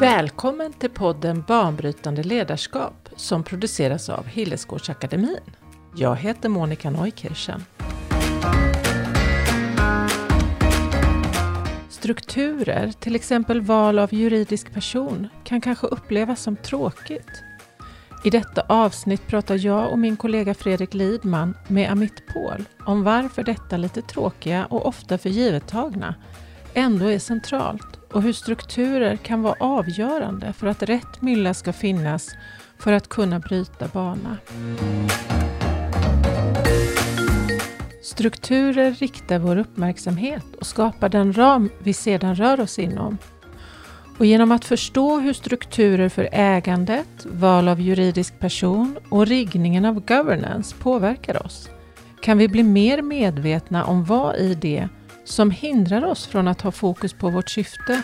Välkommen till podden Banbrytande ledarskap som produceras av Hillesgårdsakademin. Jag heter Monica Neukirchen. Strukturer, till exempel val av juridisk person, kan kanske upplevas som tråkigt. I detta avsnitt pratar jag och min kollega Fredrik Lidman med Amit Paul om varför detta lite tråkiga och ofta för givet tagna ändå är centralt och hur strukturer kan vara avgörande för att rätt mylla ska finnas för att kunna bryta bana. Strukturer riktar vår uppmärksamhet och skapar den ram vi sedan rör oss inom. Och genom att förstå hur strukturer för ägandet, val av juridisk person och riggningen av governance påverkar oss kan vi bli mer medvetna om vad i det som hindrar oss från att ha fokus på vårt syfte.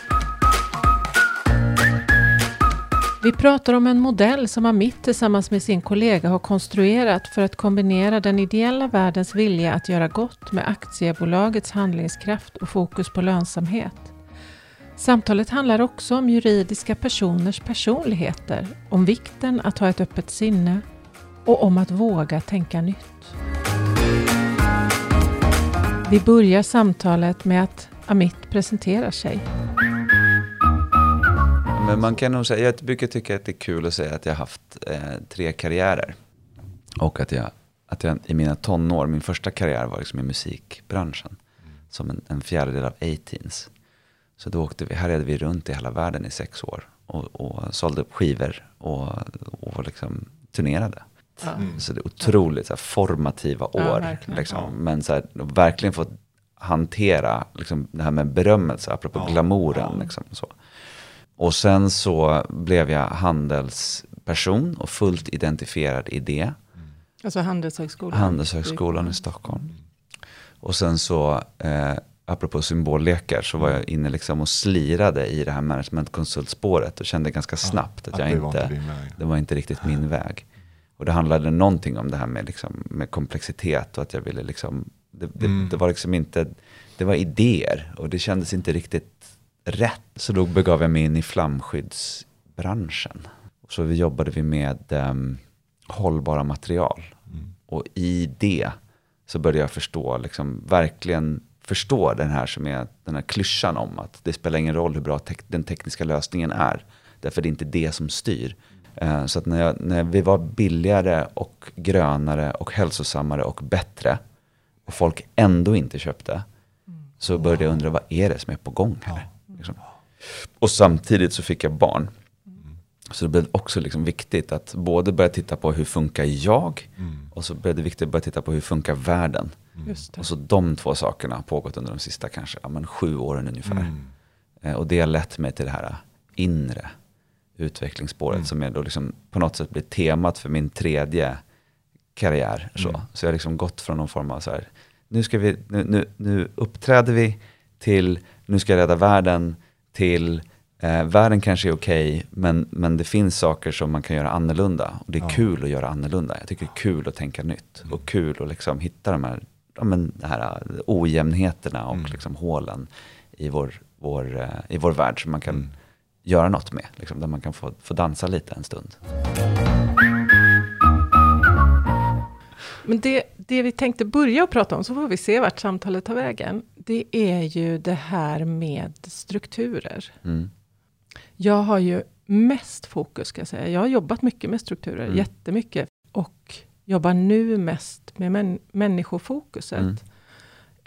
Vi pratar om en modell som Amit tillsammans med sin kollega har konstruerat för att kombinera den ideella världens vilja att göra gott med aktiebolagets handlingskraft och fokus på lönsamhet. Samtalet handlar också om juridiska personers personligheter, om vikten att ha ett öppet sinne och om att våga tänka nytt. Vi börjar samtalet med att Amit presenterar sig. Men man kan nog säga, jag brukar tycka att det är kul att säga att jag har haft eh, tre karriärer. Och att jag, att jag i mina tonår, min första karriär var liksom i musikbranschen. Som en, en fjärdedel av A-teens. Så då åkte vi, härjade vi runt i hela världen i sex år. Och, och sålde skivor och, och liksom turnerade. Mm. Så det är otroligt så här, formativa år. Ja, liksom. Men så här, verkligen fått hantera liksom, det här med berömmelse, apropå ja, glamouren. Ja. Liksom, så. Och sen så blev jag handelsperson och fullt identifierad i det. Alltså Handelshögskolan? Handelshögskolan i Stockholm. Och sen så, eh, apropå symbollekar, så var jag inne liksom och slirade i det här managementkonsultspåret och kände ganska snabbt att, att jag inte, var det var inte riktigt min väg. Och det handlade någonting om det här med, liksom, med komplexitet och att jag ville liksom, det, det, mm. det, var liksom inte, det var idéer och det kändes inte riktigt rätt. Så då begav jag mig in i flamskyddsbranschen. Så vi jobbade vi med um, hållbara material. Mm. Och i det så började jag förstå, liksom, verkligen förstå den här som är den här klyschan om att det spelar ingen roll hur bra te den tekniska lösningen är. Därför det är inte det som styr. Uh, så att när, jag, när vi var billigare och grönare och hälsosammare och bättre och folk ändå inte köpte, mm. så började jag undra vad är det som är på gång här? Liksom. Och samtidigt så fick jag barn. Så det blev också liksom viktigt att både börja titta på hur funkar jag mm. och så blev det viktigt att börja titta på hur funkar världen. Mm. Och så de två sakerna har pågått under de sista kanske ja, men sju åren ungefär. Mm. Eh, och det har lett mig till det här inre utvecklingsspåret mm. som är då liksom på något sätt blir temat för min tredje karriär. Så, mm. så jag har liksom gått från någon form av så här, nu, ska vi, nu, nu, nu uppträder vi till nu ska jag rädda världen, till eh, världen kanske är okej, okay, men, men det finns saker som man kan göra annorlunda. Och det är ja. kul att göra annorlunda. Jag tycker det är kul att tänka nytt. Mm. Och kul att liksom hitta de här, ja, men, de här eh, ojämnheterna och mm. liksom hålen i vår, vår, eh, i vår värld som man kan mm. Göra något med. Liksom, där man kan få, få dansa lite en stund. Men det, det vi tänkte börja prata om, så får vi se vart samtalet tar vägen. Det är ju det här med strukturer. Mm. Jag har ju mest fokus, ska jag säga. Jag har jobbat mycket med strukturer, mm. jättemycket. Och jobbar nu mest med män, människofokuset. Mm.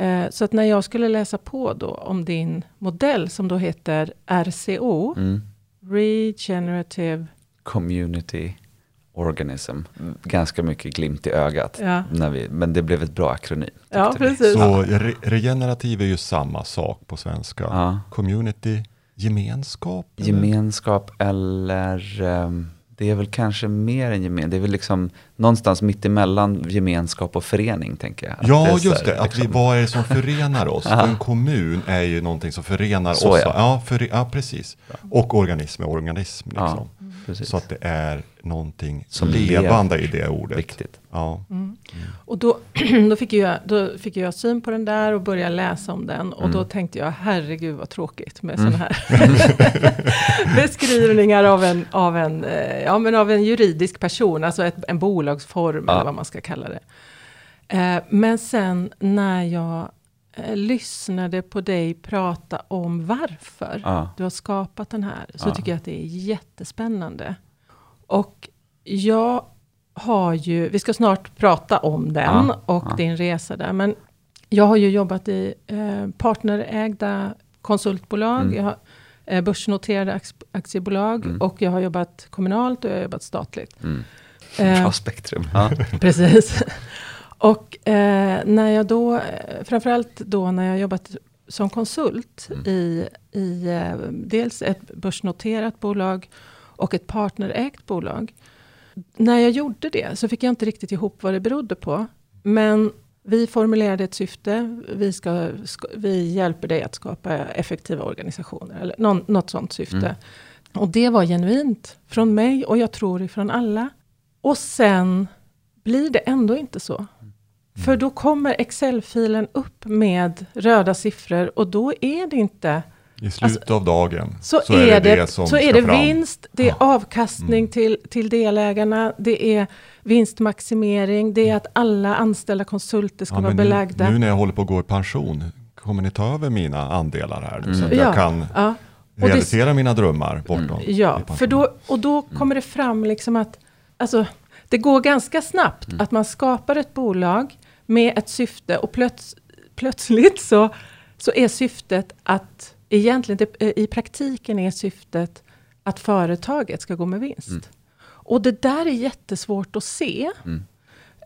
Eh, så att när jag skulle läsa på då om din modell, som då heter RCO, mm. Regenerative Community organism. Ganska mycket glimt i ögat. Ja. När vi, men det blev ett bra akronym. Ja, precis. Så re regenerativ är ju samma sak på svenska. Ja. Community, gemenskap? Eller? Gemenskap eller um, det är väl kanske mer än gemenskap. Det är väl liksom någonstans mitt emellan gemenskap och förening tänker jag. Ja, det just det. Liksom. Att vi, liksom- vad är det som förenar oss? en kommun är ju någonting som förenar Så oss. Ja, ja, ja precis. Och organism är organism. Liksom. Ja. Precis. Så att det är någonting Som levande lever. i det ordet. Viktigt. Ja. Och då, då, fick jag, då fick jag syn på den där och började läsa om den. Och då tänkte jag, herregud vad tråkigt med sådana här beskrivningar av en, av, en, eh, ja, men av en juridisk person, alltså ett, en bolagsform Ja. eller vad man ska kalla det. Eh, men sen när jag lyssnade på dig prata om varför Ja. du har skapat den här, så Ja. tycker jag att det är jättespännande. Och jag har ju, vi ska snart prata om den Ja, och ja. din resa där, men jag har ju jobbat i eh, partnerägda konsultbolag, Mm. jag har eh, börsnoterade ak- aktiebolag Mm. och jag har jobbat kommunalt och jag har jobbat statligt. Mm. Eh, Bra spektrum. Ja. Precis. Och eh, när jag då, eh, framförallt då när jag jobbat som konsult Mm. i, i eh, dels ett börsnoterat bolag och ett partnerägt bolag. När jag gjorde det så fick jag inte riktigt ihop vad det berodde på. Men vi formulerade ett syfte, vi, ska, sk- vi hjälper dig att skapa effektiva organisationer, eller någon, något sånt syfte. Mm. Och det var genuint från mig och jag tror ifrån alla. Och sen blir det ändå inte så. För då kommer Excel-filen upp med röda siffror och då är det inte I slutet av dagen så, är det, som så är det fram. vinst, det är Ja. Mm. avkastning till, till delägarna, det är vinstmaximering, det är att alla anställda konsulter ska Ja, vara nu, belagda. nu när jag håller på att gå i pension, kommer ni ta över mina andelar här? nu, Så att Ja, jag kan ja. det- realisera mina drömmar bortom i Ja, för då, och då kommer det fram liksom att alltså, det går ganska snabbt Mm. att man skapar ett bolag med ett syfte och plöts, plötsligt så, så är syftet att egentligen eh, i praktiken är syftet att företaget ska gå med vinst. Mm. Och det där är jättesvårt att se. Mm.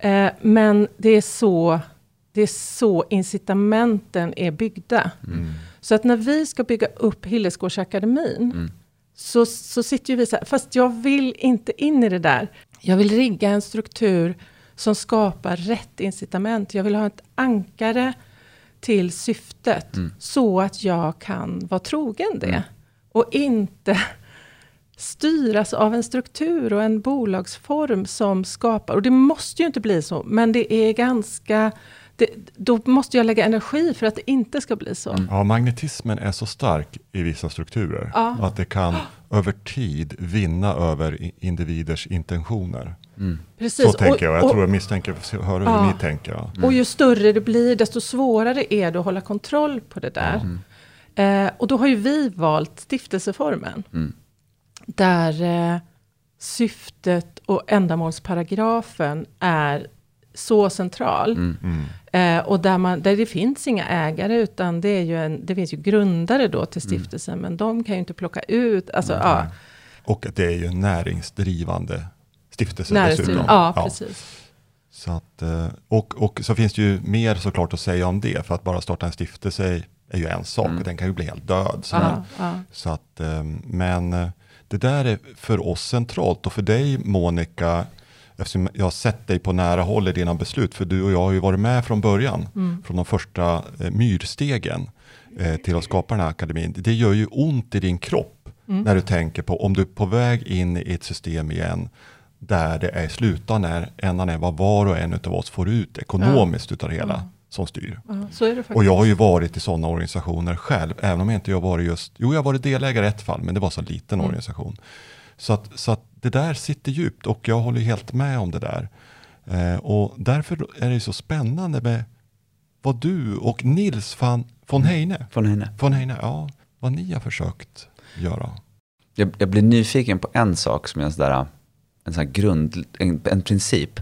Eh, men det är, så, det är så incitamenten är byggda. Mm. Så att när vi ska bygga upp Hillesgårdsakademin Mm. så, så sitter ju vi så här, fast jag vill inte in i det där. Jag vill rigga en struktur som skapar rätt incitament. Jag vill ha ett ankare till syftet Mm. så att jag kan vara trogen det. Mm. Och inte styras av en struktur och en bolagsform som skapar, och det måste ju inte bli så, men det är ganska, det, då måste jag lägga energi för att det inte ska bli så. Mm. Ja, magnetismen är så stark i vissa strukturer. Ja. Att det kan över tid vinna över individers intentioner. Mm. Precis. Så tänker jag. Jag och, tror jag misstänker, höra Ja. hur ni tänker. Ja. Och ju större det blir, desto svårare är det att hålla kontroll på det där. Mm. Eh, och då har ju vi valt stiftelseformen. Mm. Där eh, syftet och ändamålsparagrafen är så central. Mm. Mm. Eh, och där, man, där det finns inga ägare, utan det, är ju en, det finns ju grundare då till stiftelsen, men de kan ju inte plocka ut, alltså ja, Och att det är ju en näringsdrivande stiftelse näringsliv. dessutom. Ja, precis. Så att, eh, och, och så finns det ju mer såklart att säga om det. För att bara starta en stiftelse är ju en sak. Mm. Och den kan ju bli helt död. Så. Ja, ja. så att, eh, men eh, det där är för oss centralt. Och för dig Monica, eftersom jag har sett dig på nära håll i dina beslut. För du och jag har ju varit med från början. Mm. Från de första myrstegen till att skapa den här akademin. Det gör ju ont i din kropp. Mm. När du tänker på om du är på väg in i ett system igen där det är slutändan ändan är vad var och en av oss får ut ekonomiskt utav det hela Ja. som styr. Ja, så är det faktiskt. Och jag har ju varit i sådana organisationer själv, även om jag inte har varit just, jo jag har varit delägare i ett fall, men det var så liten Mm. organisation. Så att, så att det där sitter djupt och jag håller helt med om det där. Eh, och därför är det så spännande med vad du och Nils van, von Heine, Från henne. von Heine, ja, vad ni har försökt göra. Jag, jag blir nyfiken på en sak som är en sån där, en sån här grund, en, en princip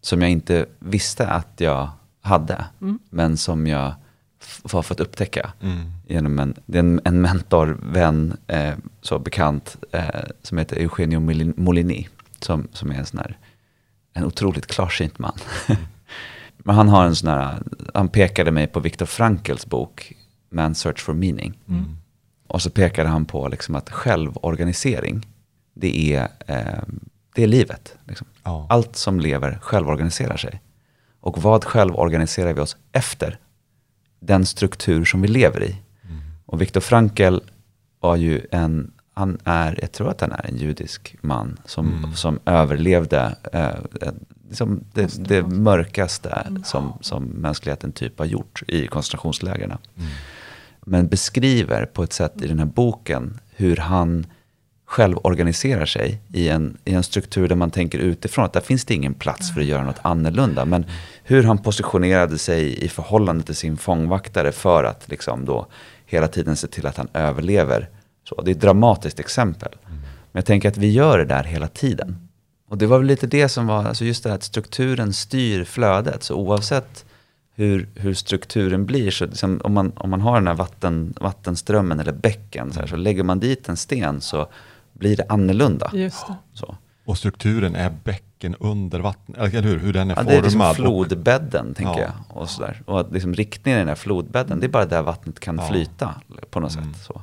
som jag inte visste att jag hade, Mm. men som jag f- har fått upptäcka genom en, det är en, en mentor, vän, eh, så bekant, eh, som heter Eugenio Molin- Molini, som, som är en sån här, en otroligt klarsynt man. Men han har en sån här, han pekade mig på Viktor Frankls bok Man's Search for Meaning. Mm. Och så pekade han på liksom att självorganisering, det är, eh, det är livet. Liksom. Ja. Allt som lever självorganiserar sig. Och vad självorganiserar vi oss efter? Den struktur som vi lever i. Och Viktor Frankl var ju en, han är, jag tror att han är en judisk man som, Mm. som överlevde eh, liksom det, det mörkaste Mm. som, som mänskligheten typ har gjort i koncentrationslägren. Mm. Men beskriver på ett sätt i den här boken hur han själv organiserar sig i en, i en struktur där man tänker utifrån att där finns det ingen plats för att göra något annorlunda. Men hur han positionerade sig i förhållande till sin fångvaktare för att liksom då hela tiden se till att han överlever. Så det är ett dramatiskt exempel. Men jag tänker att vi gör det där hela tiden. Och det var väl lite det som var, alltså just det här att strukturen styr flödet. Så oavsett hur, hur strukturen blir, så liksom, om, man, om man har den här vatten, vattenströmmen eller bäcken, så, här, så lägger man dit en sten så blir det annorlunda. Just det. Så. Och strukturen är bäcken under vatten, eller hur? Hur den är Ja, formad. det är liksom och- flodbädden, tänker Ja. jag. Och, sådär. och att liksom riktningen i den här flodbädden, det är bara där vattnet kan Ja. flyta på något Mm. sätt. Så.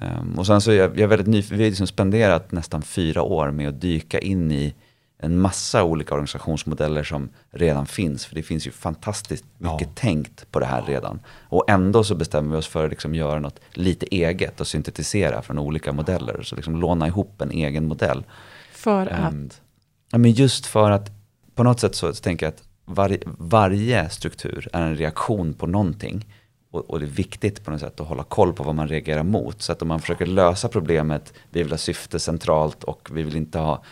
Ehm, och sen så är jag, jag är väldigt nyfiken, vi har liksom spenderat nästan fyra år med att dyka in i en massa olika organisationsmodeller som redan finns. För det finns ju fantastiskt Ja. mycket tänkt på det här redan. Och ändå så bestämmer vi oss för att liksom göra något lite eget och syntetisera från olika modeller. Så liksom låna ihop en egen modell. För Ehm, att. Ja, men just för att på något sätt så tänker jag att varje, varje struktur är en reaktion på någonting. Och, och det är viktigt på något sätt att hålla koll på vad man reagerar mot. Så att om man försöker lösa problemet, vi vill ha syfte centralt och vi vill inte ha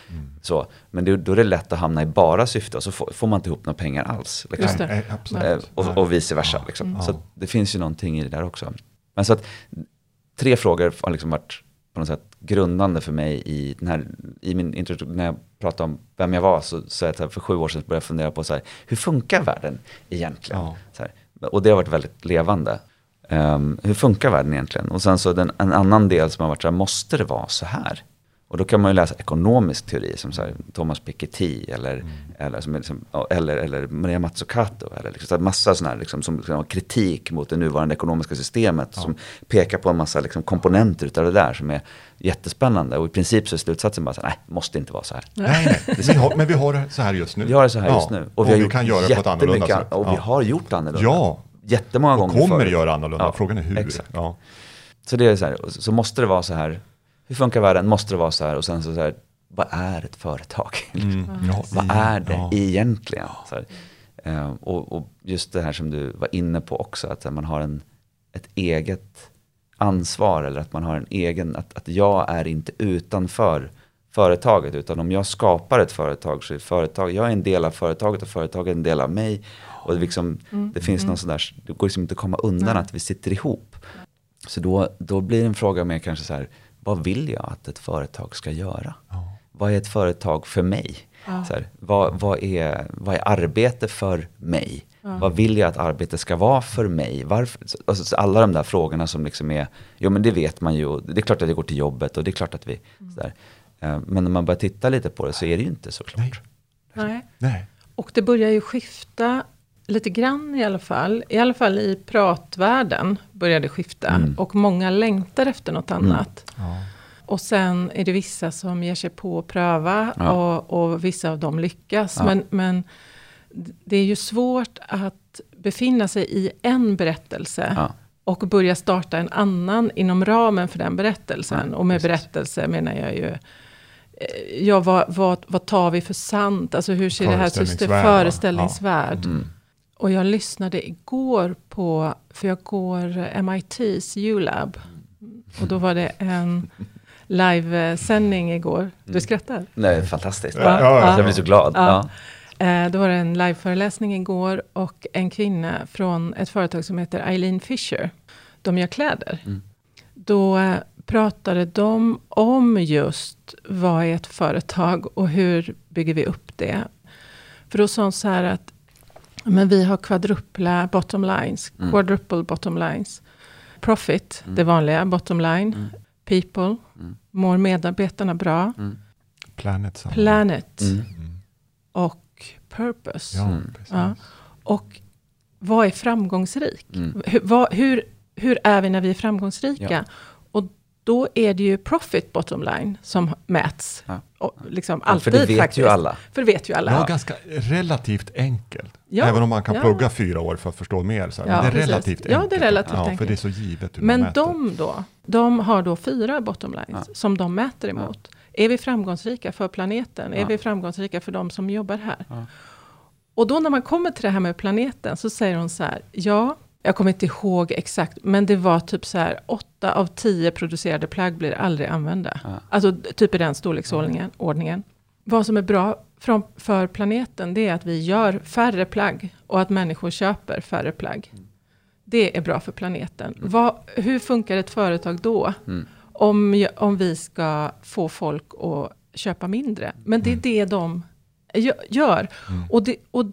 så. Men det, då är det lätt att hamna i bara syfte och så får, får man inte ihop några pengar alls. Liksom. Just det. Nej. Eh, Nej. och, och vice versa. Liksom. Mm. Så att det finns ju någonting i det där också. Men så att tre frågor har liksom varit på något sätt grundande för mig i, den här, i min introduktion. När jag pratade om vem jag var så jag att för sju år sedan började jag fundera på så här, hur funkar världen egentligen? Ja. Så här, och det har varit väldigt levande. Um, hur funkar världen egentligen? Och sen så den, en annan del som har varit så här, måste det vara så här? Och då kan man ju läsa ekonomisk teori som så här, Thomas Piketty eller, eller, som är liksom, ja, eller, eller Maria Mazzucato. Eller liksom, så massa sådana här liksom, som, som har kritik mot det nuvarande ekonomiska systemet. Som pekar på en massa liksom, komponenter utav det där som är jättespännande. Och i princip så är slutsatsen bara så här, nej, måste inte vara så här. Nej, nej. Vi har, men vi har det så här just nu. Vi har det så här just nu. Och, vi, kan göra det på ett annorlunda sätt. Och vi Ja. har gjort annorlunda. Ja, Jättemånga och gånger kommer förut. göra annorlunda. Ja, Frågan är hur. Exakt. Ja. Så det är så här, och så måste det vara så här. Hur funkar världen? Måste det vara så här? Och sen så, så här, vad är ett företag? Mm. Ja, vad är det ja. egentligen? Så här, eh, och, och just det här som du var inne på också, att man har en, ett eget ansvar eller att man har en egen, att, att jag är inte utanför företaget utan om jag skapar ett företag så är företag, jag är en del av företaget och företaget är en del av mig. Och det, liksom, det finns någon sån där, det går liksom inte att komma undan Nej. att vi sitter ihop. Så då, då blir en fråga mer kanske så här, vad vill jag att ett företag ska göra? Ja. Vad är ett företag för mig? Ja. Så här, vad, vad, är, vad är arbete för mig? Vad vill jag att arbete ska vara för mig? Varför? Alltså, så alla de där frågorna som liksom är, jo men det vet man ju, det är klart att vi går till jobbet och det är klart att vi, så där. Eh, men när man börjar titta lite på det så är det ju inte så klart. Nej. Nej. Nej. Och det börjar ju skifta lite grann i alla fall. I alla fall i pratvärlden börjar det skifta. Mm. Och många längtar efter något annat. Ja. Och sen är det vissa som ger sig på att pröva Ja. och, och vissa av dem lyckas. Ja. Men, men det är ju svårt att befinna sig i en berättelse Ja. och börja starta en annan inom ramen för den berättelsen. Ja, och med precis. berättelse menar jag ju eh, Ja, vad, vad, vad tar vi för sant? Alltså hur ser det här systemet Föreställningsvärld, föreställningsvärld? Mm. Och jag lyssnade igår på, för jag går MITs U-lab. Och då var det en livesändning igår. Du skrattar? Nej, fantastiskt. Ja, ja, ja. Jag blir så glad. Ja. Ja. Eh, då var det en liveföreläsning igår och en kvinna från ett företag som heter Eileen Fisher. De gör kläder. Mm. Då eh, pratade de om just vad är ett företag och hur bygger vi upp det. För då sa hon så här att men vi har kvadrupla bottom lines, Mm. quadruple bottom lines. Profit, Mm. det vanliga, bottom line. Mm. People, Mm. mår medarbetarna bra. Mm. Planet. samma. Planet Mm. Mm. och purpose. Ja. Ja. Och vad är framgångsrik? Mm. Hur, vad, hur, hur är vi när vi är framgångsrika? Ja. Då är det ju profit bottom line som mäts. Ja. Och liksom Ja, för alltid det vet faktiskt. ju alla. För det vet ju alla. Ja, ganska relativt enkelt. Ja, Även om man kan ja. plugga fyra år för att förstå mer. Så här. Ja, Men det är precis. relativt Ja, enkelt. det är relativt ja, För enkelt. det är så givet hur man Men mäter. de då, de har då fyra bottom lines som de mäter emot. Är vi framgångsrika för planeten? Är Ja. vi framgångsrika för de som jobbar här? Ja. Och då när man kommer till det här med planeten så säger hon så här, ja, jag kommer inte ihåg exakt, men det var typ så här, åtta av tio producerade plagg blir aldrig använda. Ja. Alltså typ i den storleksordningen. ordningen. Vad som är bra från, för planeten, det är att vi gör färre plagg och att människor köper färre plagg. Det är bra för planeten. Vad, hur funkar ett företag då? Mm. Om, om vi ska få folk att köpa mindre. Men det är det de gö- gör. Och, det, och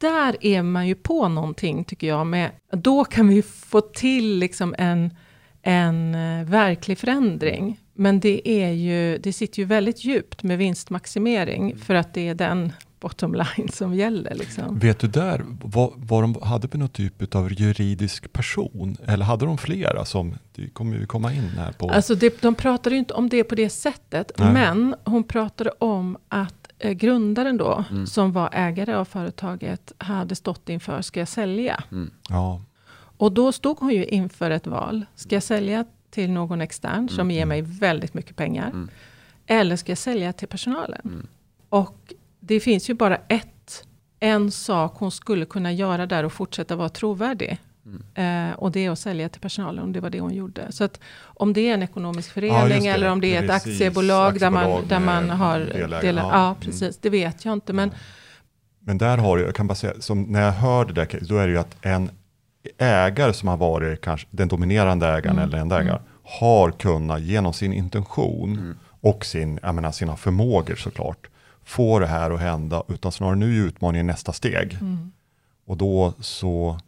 där är man ju på någonting, tycker jag. Med, då kan vi få till liksom en, en eh, verklig förändring. Men det, är ju, det sitter ju väldigt djupt med vinstmaximering. För att det är den bottom line som gäller. Liksom. Vet du där vad, vad de hade för någon typ av juridisk person? Eller hade de flera som, det kommer ju komma in här på. Alltså det, de pratade ju inte om det på det sättet. Nej. Men hon pratade om att eh, grundaren då, Mm. som var ägare av företaget, hade stått inför, ska jag sälja? ja. Och då stod hon ju inför ett val. Ska jag sälja till någon extern som ger mig väldigt mycket pengar? Mm. Eller ska jag sälja till personalen? Mm. Och det finns ju bara ett, en sak hon skulle kunna göra där och fortsätta vara trovärdig. Mm. Eh, och det är att sälja till personalen, och det var det hon gjorde. Så att om det är en ekonomisk Ja, förening det. eller om det är ett Precis. aktiebolag, där man, Aktiebolag där man har delägare. Ja. ja, Mm. precis, det vet jag inte. Men Men där har du, jag kan bara säga, som när jag hör det där, då är det ju att en ägare som har varit kanske den dominerande ägaren Mm. eller en ägare har kunnat genom sin intention och sin, jag menar, sina förmågor såklart få det här att hända utan snarare nu är utmaningen nästa steg. Mm. Och då så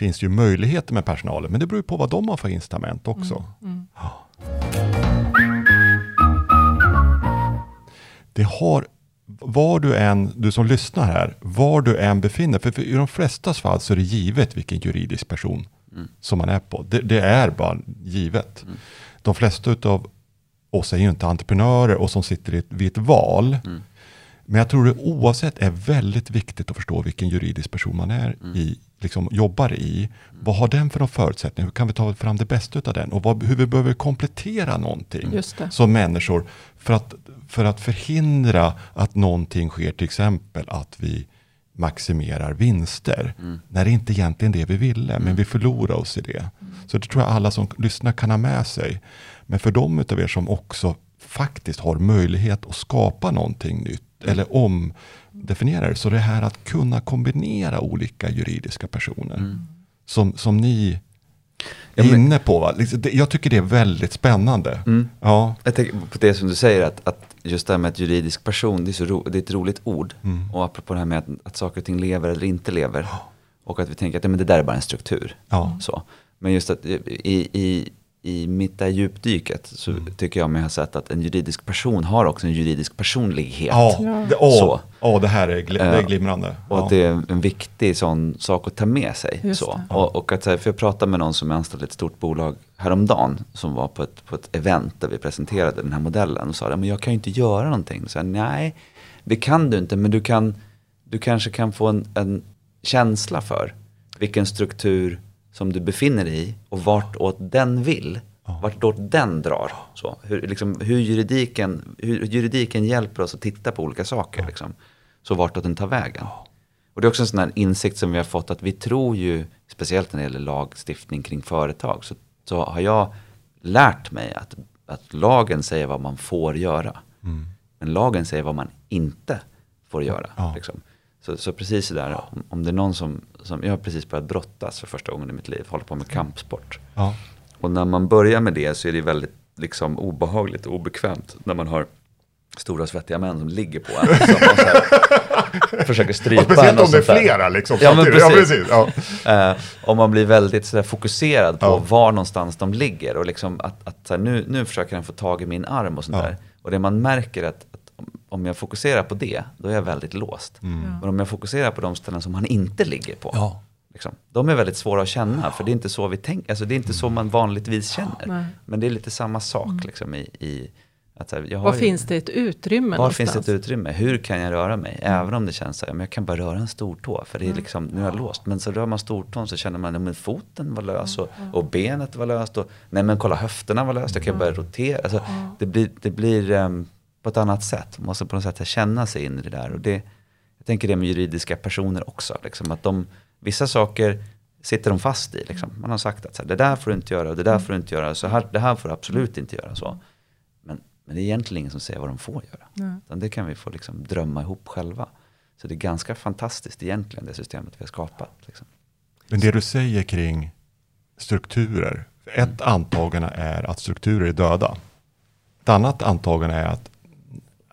finns det ju möjligheter med personalen men det beror ju på vad de har för incitament också. Mm. Ja. Det har, var du än, du som lyssnar här, var du än befinner för, för i de flestas fall så är det givet vilken juridisk person som man är på. Det, det är bara givet. De flesta av oss är ju inte entreprenörer och som sitter i ett, vid ett val. Men jag tror det oavsett är väldigt viktigt att förstå vilken juridisk person man är i, liksom jobbar i. Vad har den för några förutsättningar? Hur kan vi ta fram det bästa av den? Och vad, hur vi behöver komplettera någonting som människor för att, för att förhindra att någonting sker, till exempel att vi maximerar vinster. När det inte egentligen är det vi ville, men vi förlorar oss i det. Så det tror jag alla som lyssnar kan ha med sig. Men för de utav er som också faktiskt har möjlighet att skapa någonting nytt eller omdefiniera det. Så det här att kunna kombinera olika juridiska personer. Som, som ni Ja, är men- inne på. Va? Liksom, Jag tycker det är väldigt spännande. Mm. Ja. Jag tänker på det som du säger, att, att just det här med att juridisk person, det är, så ro, det är ett roligt ord. Mm. Och apropå det här med att, att saker och ting lever eller inte lever. Och att vi tänker att ja, men det där är bara en struktur. Ja. Så. Men just att i, i, i mitt där djupdyket så Mm. tycker jag mig ha sett att en juridisk person har också en juridisk personlighet. Ja, Ja. det, åh, Så. åh, det här är, gl- det är Eh, glimrande. Och ja. att det är en viktig sån sak att ta med sig. Just Så. Och, och att, för jag pratade med någon som är anställd i ett stort bolag häromdagen. Som var på ett, på ett event där vi presenterade den här modellen. Och sa, men jag kan ju inte göra någonting. Så jag, nej, det kan du inte. Men du, kan, du kanske kan få en, en känsla för vilken struktur som du befinner dig i. Och vart åt den vill. Vart åt den drar. Så, hur, liksom, hur, juridiken, hur juridiken hjälper oss att titta på olika saker. Liksom. Så vart åt den tar vägen. Och det är också en sån här insikt som vi har fått att vi tror ju, speciellt när det gäller lagstiftning kring företag, så, så har jag lärt mig att, att lagen säger vad man får göra. Mm. Men lagen säger vad man inte får göra. Ja. Liksom. Så, så precis det där, om, det är någon som, som, jag har precis börjat brottas för första gången i mitt liv, håller på med kampsport. Ja. Och när man börjar med det så är det väldigt liksom, obehagligt och obekvämt när man har stora svettiga män som ligger på en. Så här, försöker strypa en Speciellt om det är flera liksom. Ja, men precis. Ja, Ja. Eh, om man blir väldigt sådär, fokuserad på Ja. var någonstans de ligger och liksom att, att såhär, nu, nu försöker han få tag i min arm och sånt där. Och det man märker att om- jag fokuserar på det, då är jag väldigt låst. Mm. Men om jag fokuserar på de ställen som han inte ligger på, Ja. Liksom. De är väldigt svåra att känna, för det är inte så vi tänker. Alltså, det är inte så man vanligtvis känner. Nej. Men det är lite samma sak liksom, i, i att, här, jag har Var ju- finns det ett utrymme var någonstans? finns det ett utrymme? Hur kan jag röra mig? Även om det känns så här, men jag kan bara röra en stortå. För det är liksom, nu är jag låst. Men så rör man stortån så känner man att foten var lös och, och benet var löst. Och, nej men kolla höfterna var löst, jag kan börja rotera. Alltså, det blir, det blir ehm, på ett annat sätt. Man måste på något sätt känna sig in i det där. Och det, jag tänker det med juridiska personer också. Liksom, att de, vissa saker sitter de fast i. Liksom. Man har sagt att så här, det där får du inte göra och det där får du inte göra. Så här, det här får du absolut inte göra. Så. Men, men det är egentligen ingen som säger vad de får göra. Utan det kan vi få liksom drömma ihop själva. Så det är ganska fantastiskt egentligen det systemet vi har skapat. Liksom. Men det du säger kring strukturer. Ett antagande är att strukturer är döda. Ett annat antagande är att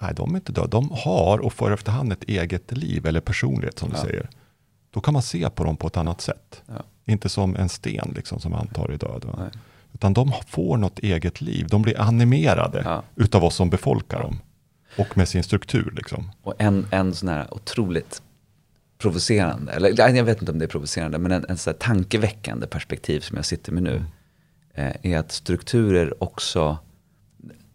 nej, de är inte döda. De har och får efterhand ett eget liv eller personlighet som du Ja. säger. Då kan man se på dem på ett annat sätt. Ja. Inte som en sten liksom, som antar är död. Va? Nej. Utan de får något eget liv. De blir animerade Ja. utav oss som befolkar dem. Och med sin struktur. Liksom. Och en, en sån här otroligt provocerande, eller jag vet inte om det är provocerande, men en, en sån här tankeväckande perspektiv som jag sitter med nu. Eh, är att strukturer också,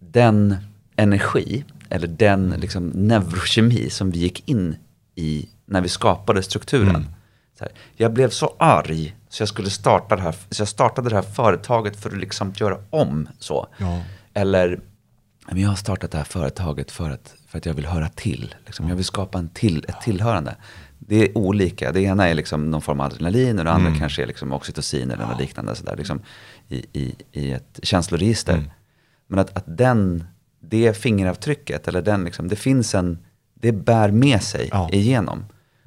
den energi, eller den liksom, neurokemi som vi gick in i när vi skapade strukturen. Mm. Så här, jag blev så arg så jag skulle starta det här, så jag startade det här företaget för att liksom göra om så. Ja. Eller, men jag har startat det här företaget för att, för att jag vill höra till. Liksom. Jag vill skapa en till, ett tillhörande. Det är olika. Det ena är liksom någon form av adrenalin och det andra Mm. kanske är liksom oxytocin eller något liknande. Sådär, liksom, i, i, I ett känsloregister. Mm. Men att, att den, det fingeravtrycket, eller den liksom, det finns en, det bär med sig Ja. igenom.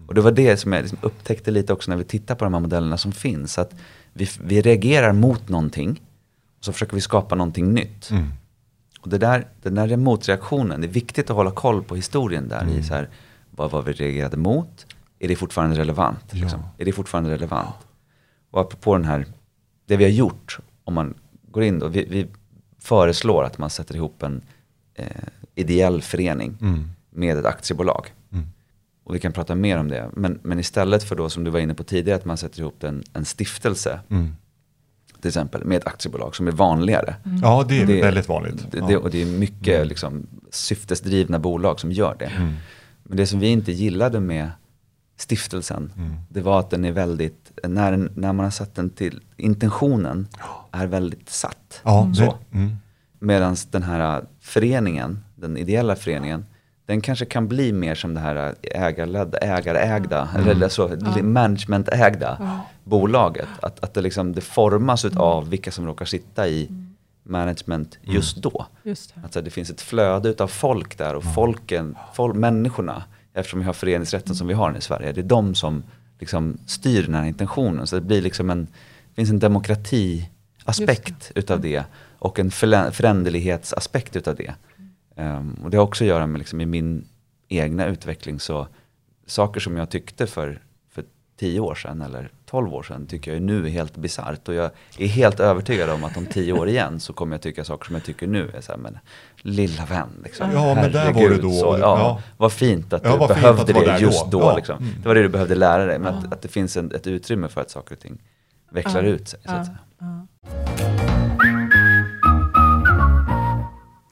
Och det var det som jag liksom upptäckte lite också när vi tittar på de här modellerna som finns. Att vi, vi reagerar mot någonting och så försöker vi skapa någonting nytt. Mm. Och det där, den där motreaktionen, det är viktigt att hålla koll på historien där Mm. i så här, vad var vi reagerade mot? Är det fortfarande relevant? Ja. Liksom? Är det fortfarande relevant? Och apropå den här, det vi har gjort, om man går in då, vi, vi föreslår att man sätter ihop en eh, ideell förening Mm. med ett aktiebolag. Mm. Och vi kan prata mer om det. Men, men istället för då, som du var inne på tidigare, att man sätter ihop en, en stiftelse, Mm. till exempel, med ett aktiebolag som är vanligare. Ja, det är Det- väldigt vanligt. Det, ja. Mm. det, och det är mycket liksom, syftesdrivna bolag som gör det. Mm. Men det som vi inte gillade med stiftelsen, Mm. det var att den är väldigt, när, när man har satt den till, intentionen är väldigt satt. Ja, Så. det, mm. Medan den här föreningen, den ideella föreningen, den kanske kan bli mer som det här ägarledda, ägarägda, Mm. eller så, managementägda bolaget. Att, att det, liksom, det formas av vilka som råkar sitta i management just då. Just det. Alltså det finns ett flöde av folk där och folken, folk, människorna, eftersom vi har föreningsrätten som vi har i Sverige, det är de som liksom styr den här intentionen. Så det blir liksom en, det finns en demokratiaspekt utav det och en föränderlighetsaspekt utav det. Ehm, och det har också att göra med liksom i min egna utveckling så saker som jag tyckte för, för 10 år sedan eller 12 år sedan tycker jag nu är helt bisarrt. Och jag är helt övertygad om att om 10 år igen så kommer jag tycka saker som jag tycker nu är så här, men lilla vän. Liksom. Ja, men där var Herregud, du då. Så, ja, Ja. Vad fint att Ja, du behövde att det där just då. då. Ja. liksom. Mm. Det var det du behövde lära dig. Men att, att det finns en, ett utrymme för att saker och ting vecklar Ja. ut sig. Så att Ja, säga.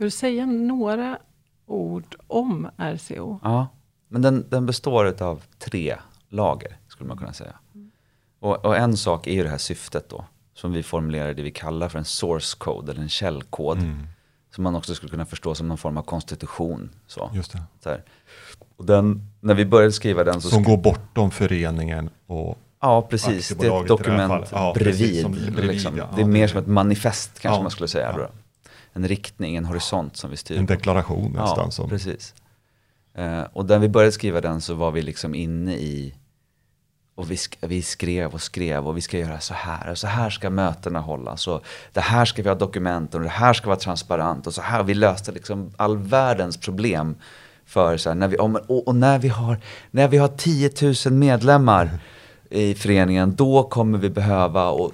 Ska du säga några ord om RCO? Ja, men den, den består av tre lager, skulle man kunna säga. Och, och en sak är ju det här syftet då, som vi formulerar det vi kallar för en source code, eller en källkod. Mm. Som man också skulle kunna förstå som någon form av konstitution. Så. Just det. Så här. Och den, när vi började skriva den så... Som går bortom föreningen och ja, precis. Det är ett det dokument. Ja, precis, bredvid. som bredvid, liksom. ja. Det är mer det- som ett manifest kanske Ja, man skulle säga. En riktning, en horisont som vi styr en på. deklaration nästan. Ja, som, precis. Eh, och när vi började skriva den så var vi liksom inne i, och vi, sk- vi skrev och skrev och vi ska göra så här och så här ska mötena hållas och det här ska vi ha dokument och det här ska vara transparent och så här. Vi löste liksom all världens problem för så här, när vi, och, och när vi har, när vi har 10 000 medlemmar i föreningen, då kommer vi behöva och,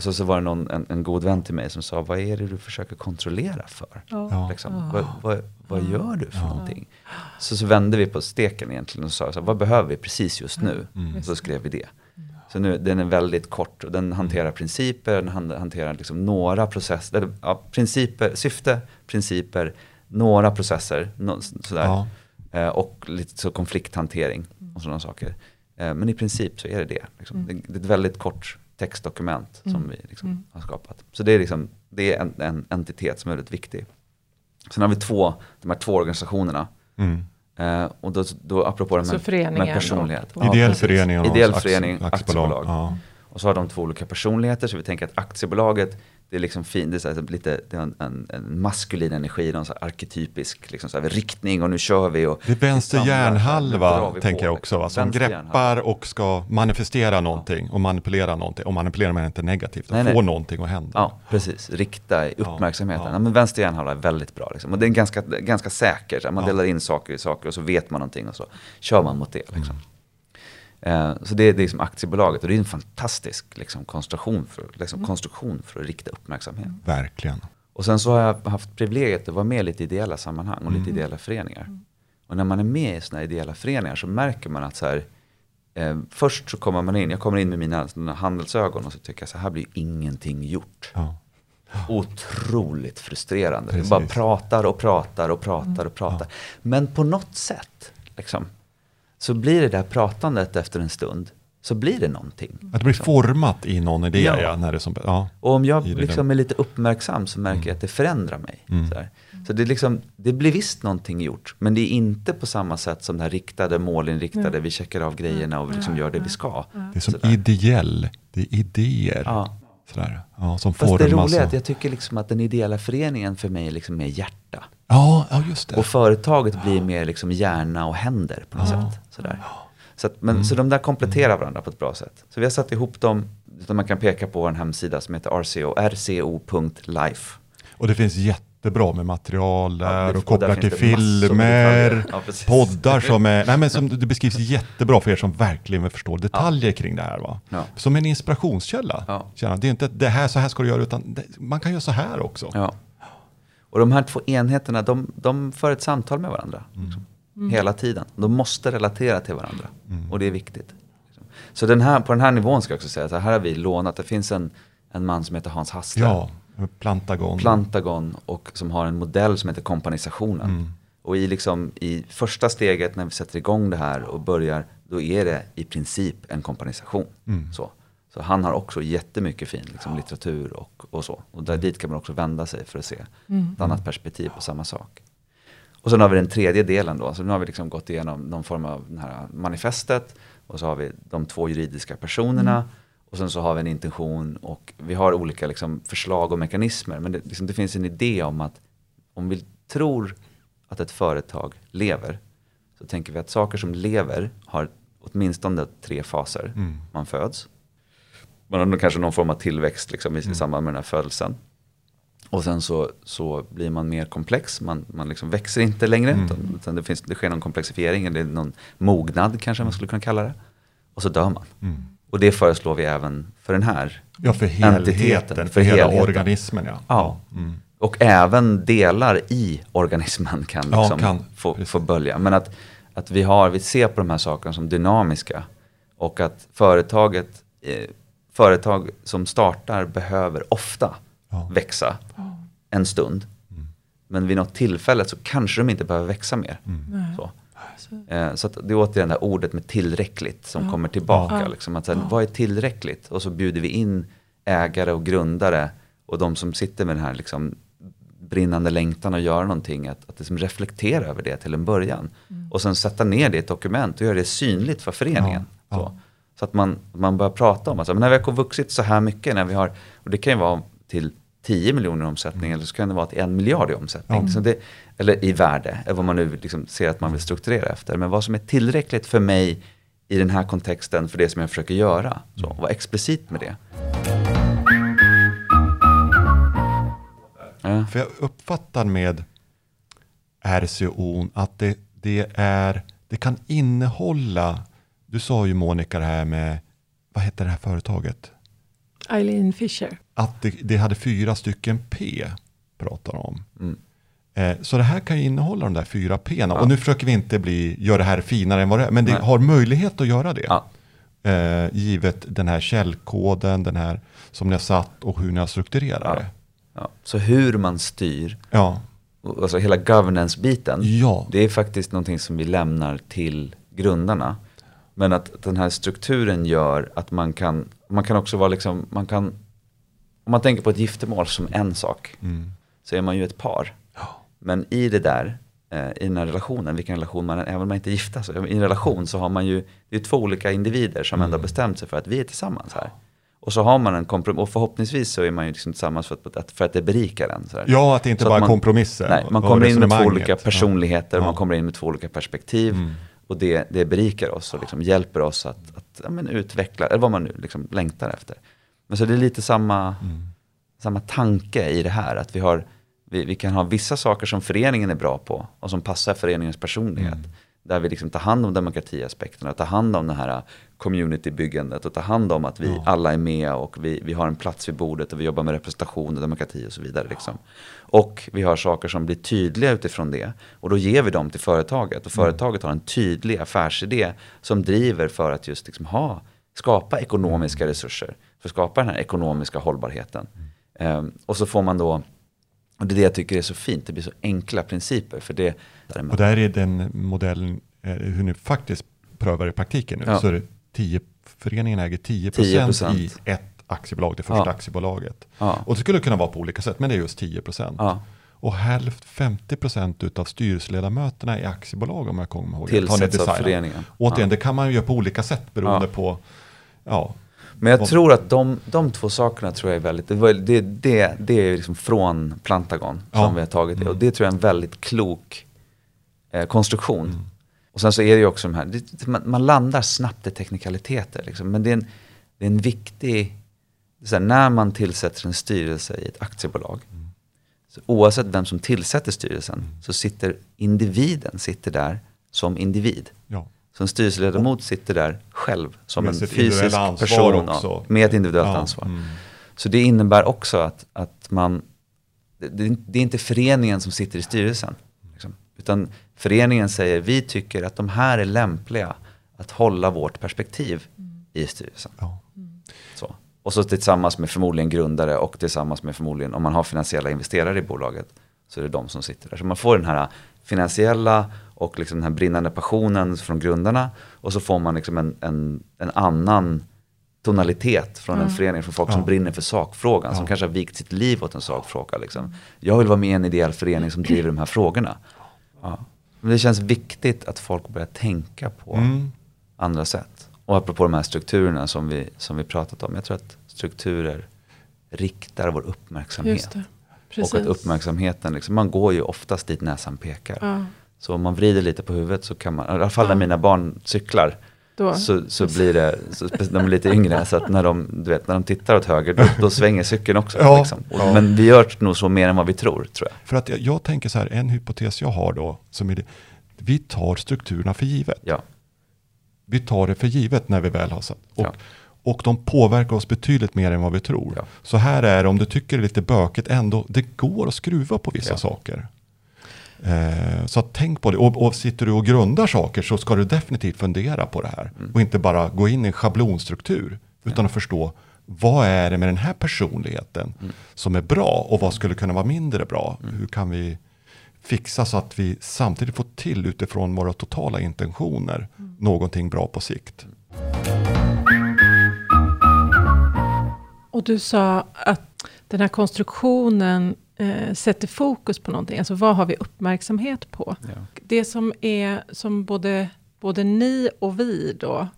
och så, så var det någon, en, en god vän till mig som sa, vad är det du försöker kontrollera för? Ja. Liksom, vad, vad, vad gör du för någonting? Så, så vände vi på steken egentligen och sa, så vad behöver vi precis just nu? Mm. Så skrev vi det. Så nu, den är väldigt kort och den hanterar principer, den han- hanterar liksom några processer, eller, ja, principer, syfte, principer, några processer, nå- sådär. Ja. Eh, och lite så konflikthantering och sådana saker. Eh, men i princip så är det det. Liksom. Det, det är ett väldigt kort textdokument som vi liksom har skapat. Så det är, liksom, det är en, en entitet som är väldigt viktig. Sen har vi två, de här två organisationerna. Mm. Eh, och då, då apropå de Så här föreningen med personlighet. och- Ja, Ideell förening och Ideell förening, aktiebolag. Ja. Och så har de två olika personligheter, så vi tänker att aktiebolaget, det är liksom fin, det är så här, lite, det har en, en, en maskulin energi, någon så arketypisk liksom så här, riktning och nu kör vi. Och Det är vänster hjärnhalva, tänker jag också, va? som greppar och ska manifestera någonting och manipulera någonting. Och manipulera men inte negativt, nej. få någonting att hända. Ja, precis. Rikta uppmärksamheten. ja. Ja, men vänster hjärnhalva är väldigt bra. Liksom. Och det är ganska, ganska säkert. Man Ja. delar in saker i saker och så vet man någonting och så kör man mot det. Liksom. Eh, så det är, liksom aktiebolaget och det är en fantastisk liksom, konstruktion, för, liksom, konstruktion för att rikta uppmärksamhet. Verkligen. Och sen så har jag haft privilegiet att vara med i lite ideella sammanhang och lite ideella föreningar. Och när man är med i sådana ideella föreningar så märker man att så här, eh, först så kommer man in, jag kommer in med mina handelsögon och så tycker jag så här blir ingenting gjort. Ja. Otroligt frustrerande. Precis. bara pratar och pratar och pratar och pratar. Men på något sätt, liksom, så blir det där pratandet efter en stund, så blir det någonting. Att det blir format i någon idé, Ja. ja. när det är som, ja. Och om jag liksom är lite uppmärksam så märker jag att det förändrar mig. Mm. Så, här. så det, liksom, det blir visst någonting gjort, men det är inte på samma sätt som det här riktade, målinriktade, vi checkar av grejerna och vi liksom gör det vi ska. Det är som ideell, det är idéer. Ja. Sådär. Ja, som Fast det formas. roliga är att jag tycker liksom att den ideella föreningen för mig liksom är hjärta. Ja, ja, just det. Och företaget blir mer liksom hjärna och händer på något sätt. Sådär. Så, att, men, så de där kompletterar varandra på ett bra sätt. Så vi har satt ihop dem, man kan peka på en hemsida som heter rco, rco.life. Och det finns jättebra med material Ja, där det- och kopplar till filmer. Ja, poddar som är, nej men som det beskrivs jättebra för er som verkligen vill förstå detaljer kring det här va. Ja. Som en inspirationskälla. Ja. Känna, Det är inte det här, så här ska du göra, utan det, man kan göra så här också. Ja. Och de här två enheterna, de, de för ett samtal med varandra. Liksom. Hela tiden. De måste relatera till varandra. Och det är viktigt. Liksom. Så den här, på den här nivån ska jag också säga att här har vi lånat, det finns en, en man som heter Hans Hassler. Ja, Plantagon. Plantagon och som har en modell som heter kompanisationen. Och i, liksom, i första steget när vi sätter igång det här och börjar, då är det i princip en kompanisation. Så. så han har också jättemycket fin liksom, litteratur och, och så. Och där, dit kan man också vända sig för att se ett annat perspektiv på samma sak. Och sen har vi den tredje delen då, så nu har vi liksom gått igenom någon form av det här manifestet och så har vi de två juridiska personerna och sen så har vi en intention och vi har olika liksom förslag och mekanismer. Men det, liksom, det finns en idé om att om vi tror att ett företag lever så tänker vi att saker som lever har åtminstone tre faser. Man föds, man har kanske någon form av tillväxt liksom, i, i samband med den här födelsen. Och sen så, så blir man mer komplex, man, man liksom växer inte längre. Utan, utan det, finns, det sker någon komplexifiering, eller någon mognad kanske man skulle kunna kalla det. Och så dör man. Och det föreslår vi även för den här Ja, för helheten, entiteten, för, hela helheten. organismen. Ja. Ja. Mm. Och även delar i organismen kan, Ja, liksom kan. få, Precis. få bölja. Men att, att vi, har, vi ser på de här sakerna som dynamiska. Och att företaget, eh, företag som startar behöver ofta Ja. växa en stund. Men vid något tillfälle så kanske de inte behöver växa mer. Nej. Så. Så- Eh, så att det är återigen det här ordet med tillräckligt som kommer tillbaka. Liksom, att, så här, Vad är tillräckligt? Och så bjuder vi in ägare och grundare och de som sitter med den här liksom, brinnande längtan att göra någonting. Att, att liksom reflektera över det till en början. Och sen sätta ner det i ett dokument och göra det synligt för föreningen. Ja, Så, ja. så att man, man börjar prata om att så här, men när vi har vuxit så här mycket, när vi har, och det kan ju vara till 10 miljoner i omsättning eller så kan det vara till en miljard i omsättning. Ja. Så det, eller i värde, eller vad man nu liksom ser att man vill strukturera efter. Men vad som är tillräckligt för mig i den här kontexten för det som jag försöker göra. Så, var explicit med det. Ja. För jag uppfattar med RCO att det, det, är, det kan innehålla, du sa ju Monica det här med, vad heter det här företaget? Eileen Fisher. Att det, det hade fyra stycken P, pratar om. Mm. Eh, så det här kan ju innehålla de där fyra P. Och nu försöker vi inte bli, göra det här finare än vad det är, men det Nej. har möjlighet att göra det. Ja. Eh, givet den här källkoden, den här som ni har satt och hur ni har strukturerat det. Ja. Så hur man styr, Ja, alltså hela governance-biten, ja. det är faktiskt någonting som vi lämnar till grundarna. Men att den här strukturen gör att man kan, man kan också vara liksom, man kan, om man tänker på ett giftermål som en sak, Mm. så är man ju ett par. Ja. Men i det där, eh, i den här relationen, vilken relation man även om man inte är gifta, så i en relation så har man ju, det är två olika individer som ändå har bestämt sig för att vi är tillsammans här. Och så har man en kompromiss, och förhoppningsvis så är man ju liksom tillsammans för att, för att det berikar en. Så här. ja, att det inte Så bara är man- kompromisser. Nej, man kommer in med två olika personligheter, Ja. man kommer in med två olika perspektiv. Mm. Och det, det berikar oss och liksom hjälper oss att, att ja, men utveckla, eller vad man nu liksom längtar efter. Men så det är lite samma, Mm. samma tanke i det här. Att vi, har, vi, vi kan ha vissa saker som föreningen är bra på och som passar föreningens personlighet. Mm. Där vi liksom tar hand om demokratiaspekterna, tar hand om det här communitybyggandet och tar hand om att vi Ja. alla är med och vi, vi har en plats vid bordet och vi jobbar med representation och demokrati och så vidare. Liksom. Och vi har saker som blir tydliga utifrån det och då ger vi dem till företaget och företaget har en tydlig affärsidé som driver för att just liksom ha, skapa ekonomiska resurser, för att skapa den här ekonomiska hållbarheten. Ehm, och så får man då, och det är det jag tycker är så fint, det blir så enkla principer för det. Och där är den modellen, eh, hur ni faktiskt prövar i praktiken nu, Ja. så är det 10, föreningen äger 10%, 10%. i ett aktiebolag, det första Ja. aktiebolaget. Ja, Och det skulle kunna vara på olika sätt, men det är just 10%. ja, Och hälft, 50% utav styrelseledamöterna i aktiebolag om jag kommer ihåg rätt, tillsätts av föreningen. Återigen, Ja. det kan man ju göra på olika sätt beroende på, ja, Men jag tror att de, de två sakerna tror jag är väldigt, det, var- det, det, det är liksom från Plantagon som Ja. vi har tagit det. Och Mm. det tror jag är en väldigt klok eh, konstruktion. Mm. Och sen så är det ju också de här, det, man, man landar snabbt i teknikaliteter liksom. Men det är en, det är en viktig, är här, när man tillsätter en styrelse i ett aktiebolag. Mm. Så oavsett vem som tillsätter styrelsen så sitter individen sitter där som individ. ja. Så en styrelseledamot sitter där själv som en fysisk person också. med ett individuellt ja. ansvar. Mm. Så det innebär också att, att man, det, det, är inte föreningen som sitter i styrelsen. Liksom, utan föreningen säger vi tycker att de här är lämpliga att hålla vårt perspektiv i styrelsen. Ja. Så. Och så tillsammans med förmodligen grundare och tillsammans med förmodligen om man har finansiella investerare i bolaget så är det de som sitter där. Så man får den här finansiella och liksom den här brinnande passionen från grundarna och så får man liksom en, en, en annan tonalitet från en förening, från folk som Ja. brinner för sakfrågan, som Ja. kanske har vikt sitt liv åt en sakfråga. Liksom. Jag vill vara med i en ideell förening som driver de här frågorna. Ja. Men det känns viktigt att folk börjar tänka på Mm. andra sätt. Och apropå de här strukturerna som vi, som vi pratat om. Jag tror att strukturer riktar vår uppmärksamhet. Just det. Precis. Och att uppmärksamheten, liksom, man går ju oftast dit näsan pekar. Så om man vrider lite på huvudet så kan man, i alla fall när Ja. mina barn cyklar, då. så, så blir det, så, de är lite yngre, så att när de, du vet, när de tittar åt höger, då, då svänger cykeln också. Ja, liksom. Och, ja. Men vi gör nog så mer än vad vi tror, tror jag. För att jag, jag tänker så här, en hypotes jag har då, som är det, vi tar strukturerna för givet. Ja, Vi tar det för givet när vi väl har satt. Och, Ja. och de påverkar oss betydligt mer än vad vi tror. Ja. Så här är det, om du tycker det är lite bökigt, ändå, det går att skruva på vissa Ja. saker. Eh, så att tänk på det. Och, och sitter du och grundar saker så ska du definitivt fundera på det här. Mm. Och inte bara gå in i en schablonstruktur. Utan att förstå, vad är det med den här personligheten Mm. som är bra och vad skulle kunna vara mindre bra? Hur kan vi fixa så att vi samtidigt får till utifrån våra totala intentioner någonting bra på sikt. Och du sa att den här konstruktionen eh, sätter fokus på någonting. Alltså vad har vi uppmärksamhet på? ja. Det som är som både, både ni och vi då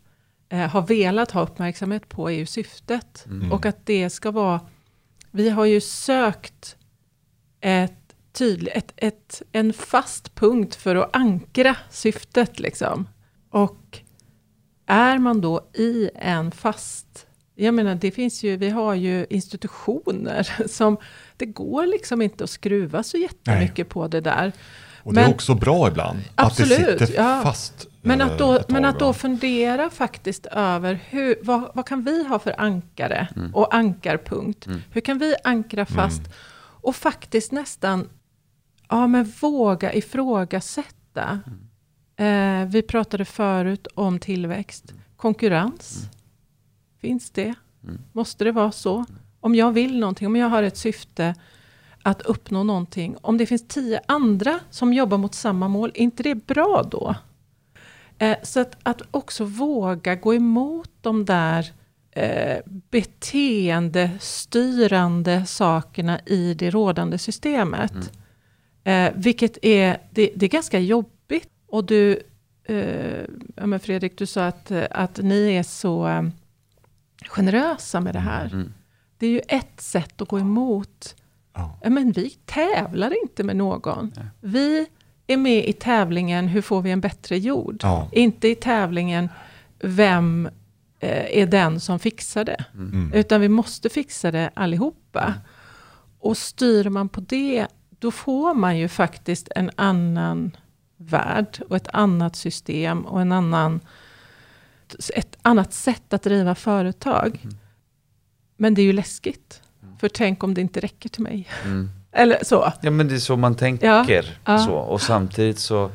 eh, har velat ha uppmärksamhet på är ju syftet. Mm. Och att det ska vara, vi har ju sökt ett tydligt, ett, ett, en fast punkt för att ankra syftet liksom. Och är man då i en fast, jag menar det finns ju, vi har ju institutioner som, det går liksom inte att skruva så jättemycket på det där. Och det Men- är också bra ibland. Absolut, att det sitter ja. fast. Men eh, att då, ett tag, men att då fundera faktiskt över hur, vad, vad kan vi ha för ankare Mm. och ankarpunkt? Mm. Hur kan vi ankra fast? Och faktiskt nästan, ja men våga ifrågasätta. Mm. Eh, vi pratade förut om tillväxt. konkurrens. Finns det? Måste det vara så? Om jag vill någonting, om jag har ett syfte att uppnå någonting. Om det finns tio andra som jobbar mot samma mål, är inte det bra då? Eh, så att, att också våga gå emot de där eh, beteendestyrande sakerna i det rådande systemet. Eh, vilket är, det, det är ganska jobbigt. Och du, eh, ja Fredrik, du sa att, att ni är så eh, generösa med det här. Mm. Det är ju ett sätt att gå emot. Ja, men vi tävlar inte med någon. Nej. Vi är med i tävlingen Hur får vi en bättre jord? Ja. Inte i tävlingen Vem eh, är den som fixar det? Mm. Utan vi måste fixa det allihopa. Och styr man på det, då får man ju faktiskt en annan värld och ett annat system och en annan, ett annat sätt att driva företag. Mm. Men det är ju läskigt. För tänk om det inte räcker till mig. Mm. Eller så. Ja men det är så man tänker. Ja. Så. Och samtidigt så,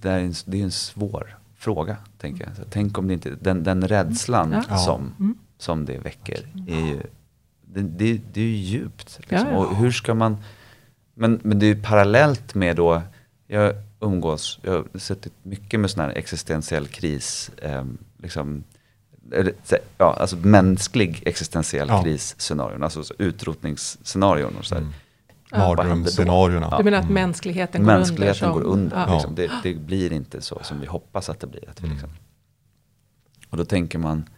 det är en, det är en svår fråga. Tänker jag. Så tänk om det inte, den, den rädslan Ja. Ja. som, Mm. som det väcker är ju, det, det, det är ju djupt. Liksom. Ja, ja. Och hur ska man, men, men det är ju parallellt med då, jag umgås, jag har suttit mycket med sån här existentiell kris, eh, liksom, ja, alltså mänsklig existentiell Ja. krisscenarion, alltså så utrotningsscenarion och så här. Mm. Ja. Mardrömsscenarierna. Du menar att Mm. mänskligheten går Mänskligheten under? går som- under. Ja. Liksom. Det, det blir inte så som vi hoppas att det blir. Att vi Mm. liksom. Och då tänker man,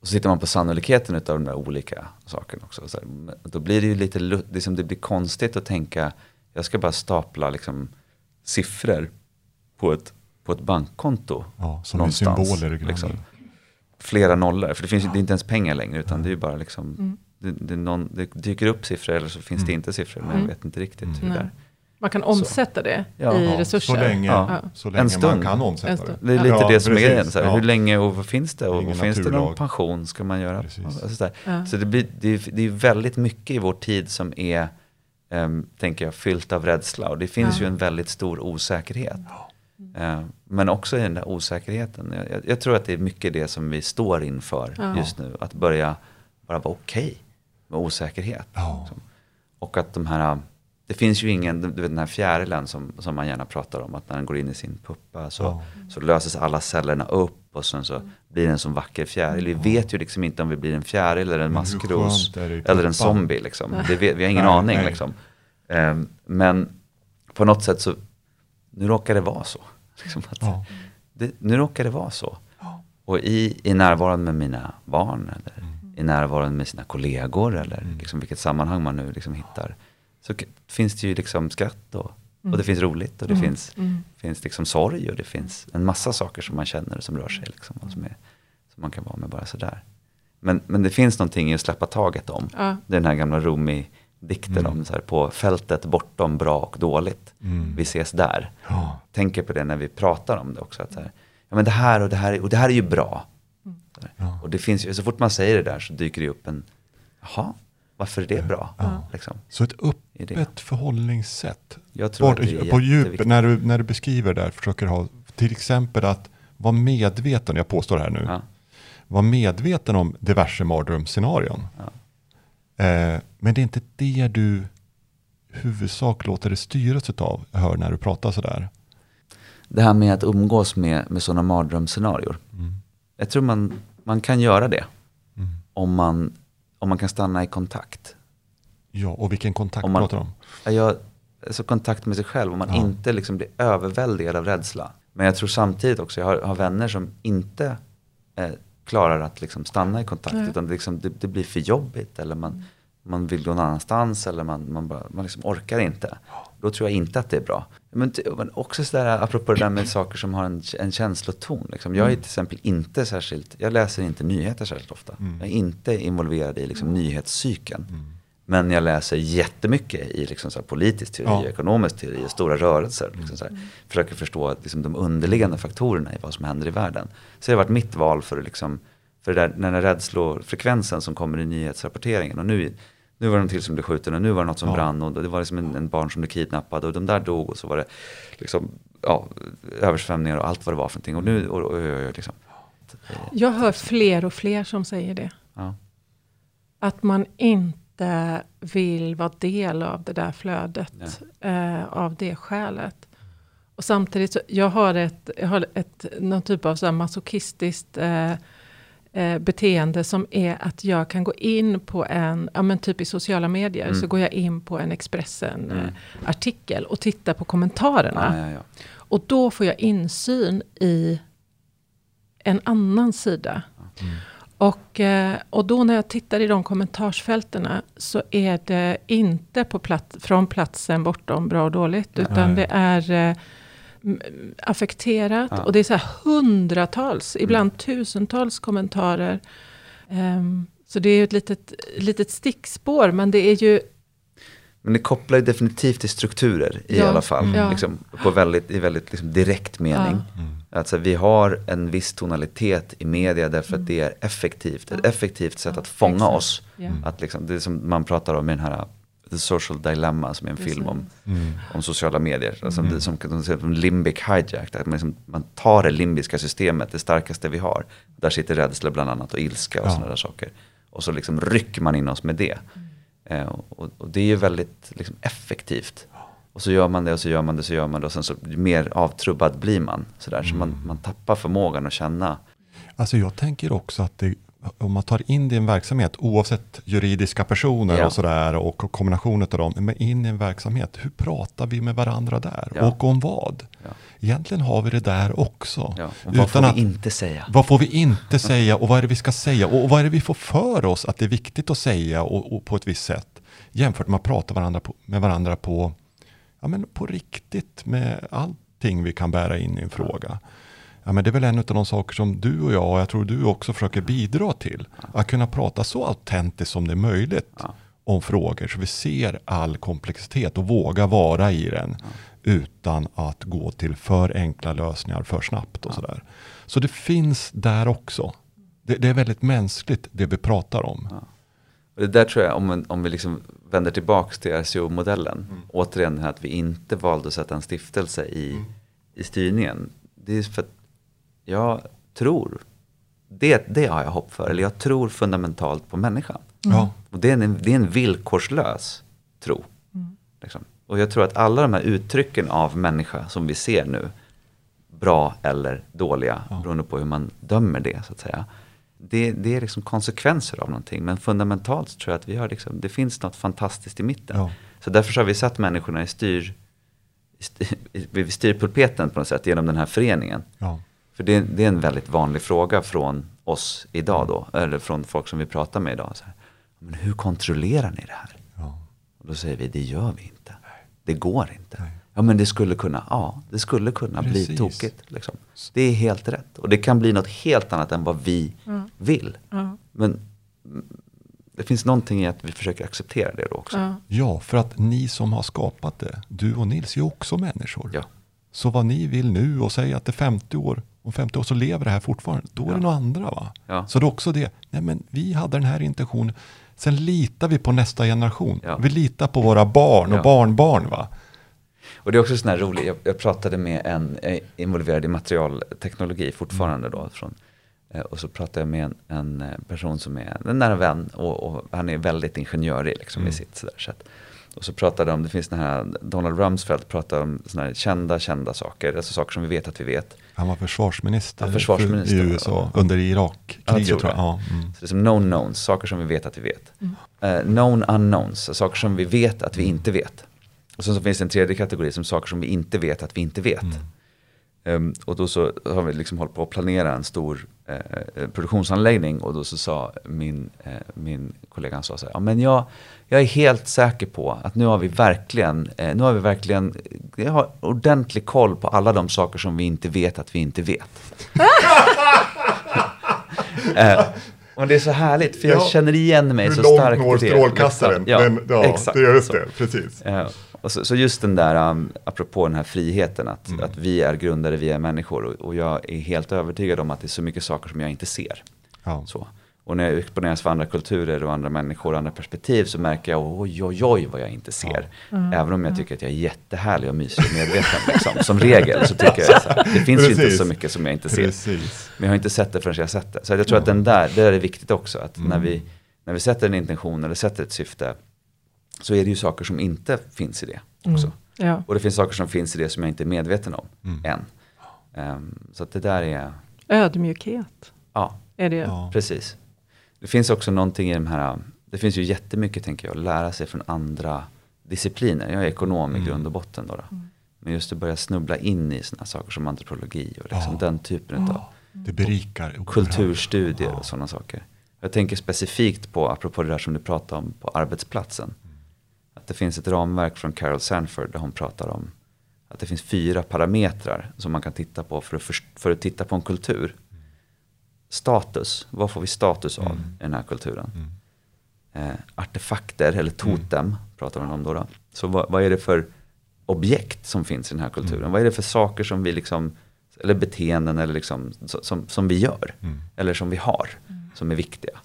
och så sitter man på sannolikheten av de där olika sakerna också. Så här, då blir det ju lite, lu- det, som det blir konstigt att tänka, jag ska bara stapla liksom, siffror på ett, på ett bankkonto. Ja, som är någonstans, symboler liksom. Flera nollor, för det finns ju, det är inte ens pengar längre utan det är bara liksom, Mm. det, det, är någon, det dyker upp siffror eller så finns det inte siffror men jag Mm. vet inte riktigt Mm. hur det är. Man kan omsätta det Ja. i Ja, resurser. Så länge, Ja. så länge En stund. man kan En omsätta stund. det. Det är lite Ja, det som är precis. grejen. Så här, Ja. Hur länge och vad finns det? Och Ingen finns det någon pension ska man göra? Precis. Alltså, så där. Ja. så det, blir, det, är, det är väldigt mycket i vår tid som är, ehm, tänker jag, fyllt av rädsla. Och det finns Ja. ju en väldigt stor osäkerhet. Eh, men också i den där osäkerheten. Jag, jag, tror att det är mycket det som vi står inför Ja. just nu. Att börja bara vara okej med osäkerhet. Ja. Liksom. Och att de här, det finns ju ingen, du vet den här fjärilen som, som man gärna pratar om, att när den går in i sin puppa så, Ja. så löses alla cellerna upp och sen så blir det en som vacker fjäril. Vi vet ju liksom inte om vi blir en fjäril eller en maskros eller en zombie. Liksom. Det vet, vi har ingen Nej, aning. nej. Liksom. Ehm, men på något sätt så, nu råkar det vara så. Liksom att, Ja. det, nu råkar det vara så. Ja. Och i, i närvaron med mina barn eller Mm. i närvaron med sina kollegor eller Mm. liksom vilket sammanhang man nu liksom hittar. Så finns det ju liksom skratt och, Mm. och det finns roligt och det Mm. finns, Mm. finns liksom sorg och det finns en massa saker som man känner som rör sig. Liksom, och som, är, som man kan vara med bara sådär. Men, men det finns någonting i att släppa taget om. Ja. Det är den här gamla Rumi-dikten Mm. om så här, på fältet bortom bra och dåligt. Mm. Vi ses där Ja. tänker på det när vi pratar om det också. Att så här, ja, men det här och det här, är- och det här är ju bra. Så här. Ja. Och det finns ju, så fort man säger det där så dyker det upp en, jaha, varför är det bra? Ja. Liksom, Så ett i det. öppet förhållningssätt. Bort, på djup, jätteviktigt. när du, när du beskriver det där, försöker ha till exempel att vara medveten, jag påstår det här nu, Ja, vara medveten om diverse mardrömsscenarion. ja. Eh, men det är inte det du huvudsak låter det styras av, jag hör när du pratar sådär. Det här med att umgås med, med sådana mardrömsscenarior. Mm. Jag tror man, man kan göra det Mm. om man, om man kan stanna i kontakt. Ja, och vilken kontakt Om man- pratar du om? Ja, Jag, alltså kontakt med sig själv, om man Ja. inte liksom blir överväldigad av rädsla. Men jag tror samtidigt också, jag har, har vänner som inte eh, klarar att liksom stanna i kontakt. Nej. Utan det, liksom, det, det blir för jobbigt eller man, man vill gå någon annanstans eller man, man, bara, man liksom orkar inte. Då tror jag inte att det är bra. Men, men också sådär, apropå det där med saker som har en, en känsloton. Liksom. Jag är till exempel inte särskilt, jag läser inte nyheter särskilt ofta. Mm. Jag är inte involverad i liksom, nyhetscykeln. Mm. Men jag läser jättemycket i liksom så här politisk teori, Ja. ekonomisk teori stora rörelser. Liksom så här. Försöker förstå liksom de underliggande faktorerna i vad som händer i världen. Så det har varit mitt val för, att liksom, för det där, den här rädslofrekvensen som kommer i nyhetsrapporteringen. Och nu, nu var det en till som blev skjuten och nu var det något som Ja. brann och det var liksom en, en barn som blev kidnappad och de där dog och så var det liksom, ja, översvämningar och allt vad det var för någonting. Och nu, och, och, och, och, liksom. Jag hör fler och fler som säger det. Ja. Att man inte vill vara del av det där flödet eh, av det skälet. Och samtidigt, så, jag har ett, jag har ett någon typ av så masochistiskt eh, eh, beteende som är att jag kan gå in på en, ja men typ i sociala medier, Mm. så går jag in på en Expressen Mm. eh, artikel och tittar på kommentarerna. Ja, ja, ja. Och då får jag insyn i en annan sida. Och, eh, och då när jag tittar i de kommentarsfältena så är det inte på plats, från platsen bortom bra och dåligt. Utan Nej. det är eh, affekterat. Ja. Och det är så här hundratals, ibland tusentals kommentarer. Ehm, så det är ju ett litet, litet stickspår. Men det är ju Men det kopplar ju definitivt till strukturer i Ja, alla fall. mm. Ja. Liksom, på väldigt, I väldigt liksom direkt mening. Alltså, vi har en viss tonalitet i media därför att det är effektivt. Ett effektivt sätt att fånga exakt. oss. ja, Att liksom, det är som man pratar om i den här The Social Dilemma som är en film om, Mm. om sociala medier. Alltså, det, som, som limbic hijack. Att man, liksom, man tar det limbiska systemet, det starkaste vi har. Där sitter rädsla bland annat och ilska och Ja. sådana där saker. Och så liksom rycker man in oss med det. Eh, och, och det är ju väldigt liksom, effektivt. Och så gör man det och så gör man det och så gör man det. Och sen så mer avtrubbad blir man. Sådär. Så man, man tappar förmågan att känna. Alltså jag tänker också att det, om man tar in det i en verksamhet, oavsett juridiska personer Ja. och sådär och kombinationen av dem, men in i en verksamhet, hur pratar vi med varandra där? Ja. Och om vad? Ja. Egentligen har vi det där också. Ja. Och vad får vi inte säga? Vad får vi inte säga och vad är det vi ska säga? Och vad är det vi får för oss att det är viktigt att säga och, och på ett visst sätt? Jämfört med att prata varandra på, med varandra på, ja, men på riktigt med allting vi kan bära in i en fråga. Ja, men det är väl en av de saker som du och jag, och jag tror du också försöker bidra till. Att kunna prata så autentiskt som det är möjligt Ja. om frågor. Så vi ser all komplexitet och våga vara i den. Utan att gå till för enkla lösningar för snabbt och sådär. Så det finns där också. Det, det är väldigt mänskligt det vi pratar om. Och det där tror jag, om, om vi liksom vänder tillbaka till RCO-modellen. Mm. Återigen att vi inte valde att sätta en stiftelse i, Mm. i styrningen. Det är för att jag tror, det, det har jag hopp för. Eller jag tror fundamentalt på människan. Ja. Och det är en, det är en villkorslös tro. Liksom. Och jag tror att alla de här uttrycken av människa som vi ser nu, bra eller dåliga, Ja. beroende på hur man dömer det så att säga. Det, det är liksom konsekvenser av någonting. Men fundamentalt tror jag att vi har liksom, det finns något fantastiskt i mitten. Ja. Så därför så har vi satt människorna i styr, vid styrpulpeten på något sätt genom den här föreningen. Ja. För det, det är en väldigt vanlig fråga från oss idag då, eller från folk som vi pratar med idag. Så här, men hur kontrollerar ni det här? Ja. Och då säger vi, det gör vi inte. Det går inte. Nej. Ja men det skulle kunna, ja det skulle kunna bli Precis. tokigt. Liksom. Det är helt rätt. Och det kan bli något helt annat än vad vi Ja. Vill. ja, Men det finns någonting i att vi försöker acceptera det då också. ja. ja, för att ni som har skapat det, du och Nils, är också människor. Ja. Så vad ni vill nu och säga att det är 50 år, om 50 år så lever det här fortfarande, då är Ja. det några andra va? Ja. Så det är också det, nej men vi hade den här intentionen, sen litar vi på nästa generation. Ja. Vi litar på våra barn och Ja. barnbarn va? Och det är också sån här roligt, jag, jag pratade med en är involverad i materialteknologi fortfarande då. Från, eh, och så pratade jag med en, en eh, person som är en nära vän och, och han är väldigt ingenjörig liksom Mm. i sitt sådär sätt. Och så pratade de om, det finns den här, Donald Rumsfeld pratar om såna här kända, kända saker, alltså saker som vi vet att vi vet. Han var försvarsminister, Ja, försvarsminister. i USA under Irakkriget tror tror jag. Ja, mm. Så det är som known knowns, saker som vi vet att vi vet. Eh, known unknowns, saker som vi vet att vi inte vet. Och sen så finns det en tredje kategori som saker som vi inte vet att vi inte vet. Ehm, och då så har vi liksom hållit på att planera en stor eh, eh, produktionsanläggning och då så sa min, eh, min kollega, sa så här, ja men jag, jag är helt säker på att nu har vi verkligen, eh, nu har vi verkligen, jag har ordentlig koll på alla de saker som vi inte vet att vi inte vet. eh, och det är så härligt, för jag Ja, känner igen mig Hur så långt starkt når i det. strålkastaren? Ja, men, ja exakt. det är just så. det, precis. Ja, och så, så just den där, um, apropå den här friheten, att, Mm. att vi är grundare, vi är människor. Och, och jag är helt övertygad om att det är så mycket saker som jag inte ser. Ja. Så. Och när jag exponeras för andra kulturer och andra människor och andra perspektiv så märker jag oj, oj, oj vad jag inte ser. Även om jag tycker att jag är jättehärlig och mysig och medveten. liksom. Som regel så tycker jag så här, det finns ju inte så mycket som jag inte ser. Precis. Men jag har inte sett det förrän jag har sett det. Så jag tror att den där, det är viktigt också. Att Mm. när, vi, när vi sätter en intention eller sätter ett syfte så är det ju saker som inte finns i det också. Ja. Och det finns saker som finns i det som jag inte är medveten om Mm. än. Ehm, så att det där är, Ödmjukhet ja, är det. Ja. precis. Det finns också någonting i de här, det finns ju jättemycket tänker jag, att lära sig från andra discipliner. Jag är ekonom i Mm. grund och botten då. då. Men just att börja snubbla in i sådana saker som antropologi och liksom Ja. den typen av Det berikar. kulturstudier och sådana saker. Jag tänker specifikt på, apropå det där som du pratade om på arbetsplatsen. Att det finns ett ramverk från Carol Sanford där hon pratar om att det finns fyra parametrar som man kan titta på för att, först- för att titta på en kultur. Status, vad får vi status av i den här kulturen? Eh, artefakter eller totem pratar man om då. då. Så vad, vad är det för objekt som finns i den här kulturen? Vad är det för saker som vi liksom, eller beteenden eller liksom, so- som, som vi gör? Eller som vi har, som är viktiga.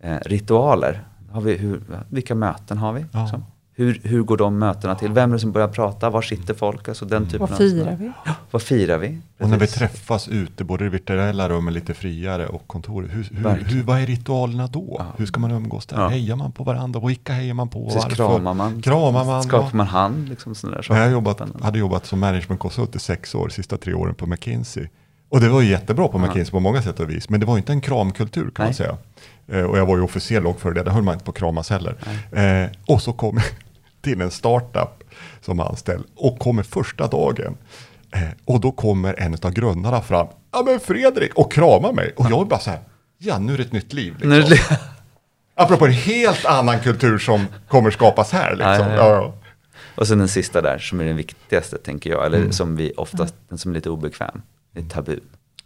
Eh, ritualer, har vi, hur, vilka möten har vi? Ja. Hur, hur går de mötena till? Vem är det som börjar prata? Var sitter folk? Alltså den typen Vad av firar vi? Vad firar vi? Och när vi Precis. träffas ute, både i virtuella rummen lite friare och kontoret, hur, hur, hur, vad är ritualerna då? Ja. Hur ska man umgås där? Ja. Hejar man på varandra? Vilka hejar man på? Precis, Varför? kramar man? Kramar man? Skakar ja. man hand? Liksom sådana där När jag jobbat, hade jobbat som managementkonsult i sex år, sista tre åren på McKinsey. Och det var ju jättebra på Ja. McKinsey på många sätt och vis, men det var inte en kramkultur kan man Nej. säga. Eh, och jag var ju officer långt före det, där höll man inte på att kramas heller. Eh, och så kom till en startup som anställd och kommer första dagen. Eh, och då kommer en av grundarna fram, ja men Fredrik, och kramar mig. Och jag är bara så här, ja nu är det ett nytt liv. Liksom. Apropå en helt annan kultur som kommer skapas här. Liksom. Ja, ja, ja. Och sen den sista där som är den viktigaste tänker jag, Mm. eller som vi oftast, den som är lite obekväm, det är tabu.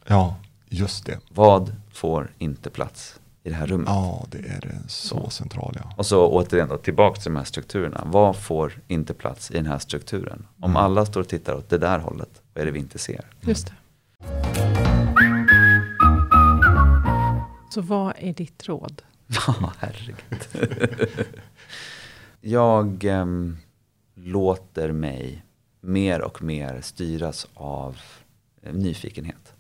ja, just det. Vad får inte plats i det här rummet? Ja, det är det så central ja. Och så återigen då, tillbaka till de här strukturerna. Vad får inte plats i den här strukturen? Om Mm. alla står och tittar åt det där hållet, vad är det vi inte ser? Just det. Så vad är ditt råd? Ja, herregud. jag ehm, låter mig mer och mer styras av eh, nyfikenhet.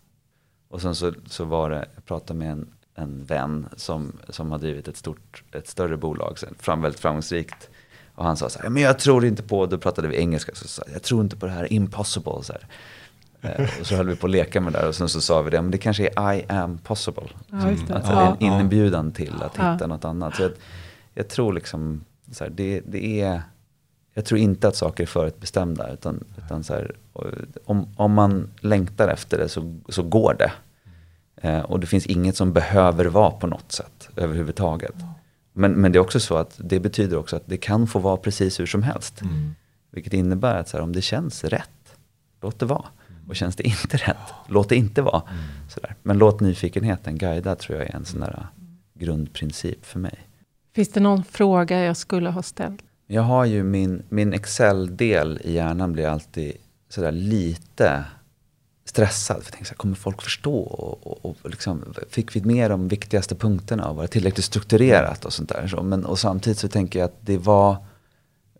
Och sen så, så var det, jag pratade med en, en vän som, som har drivit ett, stort, ett större bolag, sen, fram, väldigt framgångsrikt. Och han sa så här, men jag tror inte på, då pratade vi engelska, så sa jag, tror inte på det här impossible. Så här. Eh, och så höll vi på att leka med det där och sen så sa vi det, men det kanske är I am possible. Ja, det. Alltså Ja. en inbjudan till att Ja. hitta något annat. Så jag, jag tror liksom, så här, det, det är, jag tror inte att saker är förutbestämda. Utan, utan så här, om, om man längtar efter det så, så går det. Eh, och det finns inget som behöver vara på något sätt överhuvudtaget. Men, men det är också så att det betyder också att det kan få vara precis hur som helst. Vilket innebär att så här, om det känns rätt, låt det vara. Och känns det inte rätt, låt det inte vara. Sådär. Men låt nyfikenheten guida tror jag är en sån där grundprincip för mig. Finns det någon fråga jag skulle ha ställt? Jag har ju min, min Excel-del i hjärnan blir alltid sådär lite stressad. För jag tänkte, så här, kommer folk förstå? Och, och, och liksom, fick vi med de viktigaste punkterna och var det tillräckligt strukturerat och sånt där. Så, men, och samtidigt så tänker jag att det var,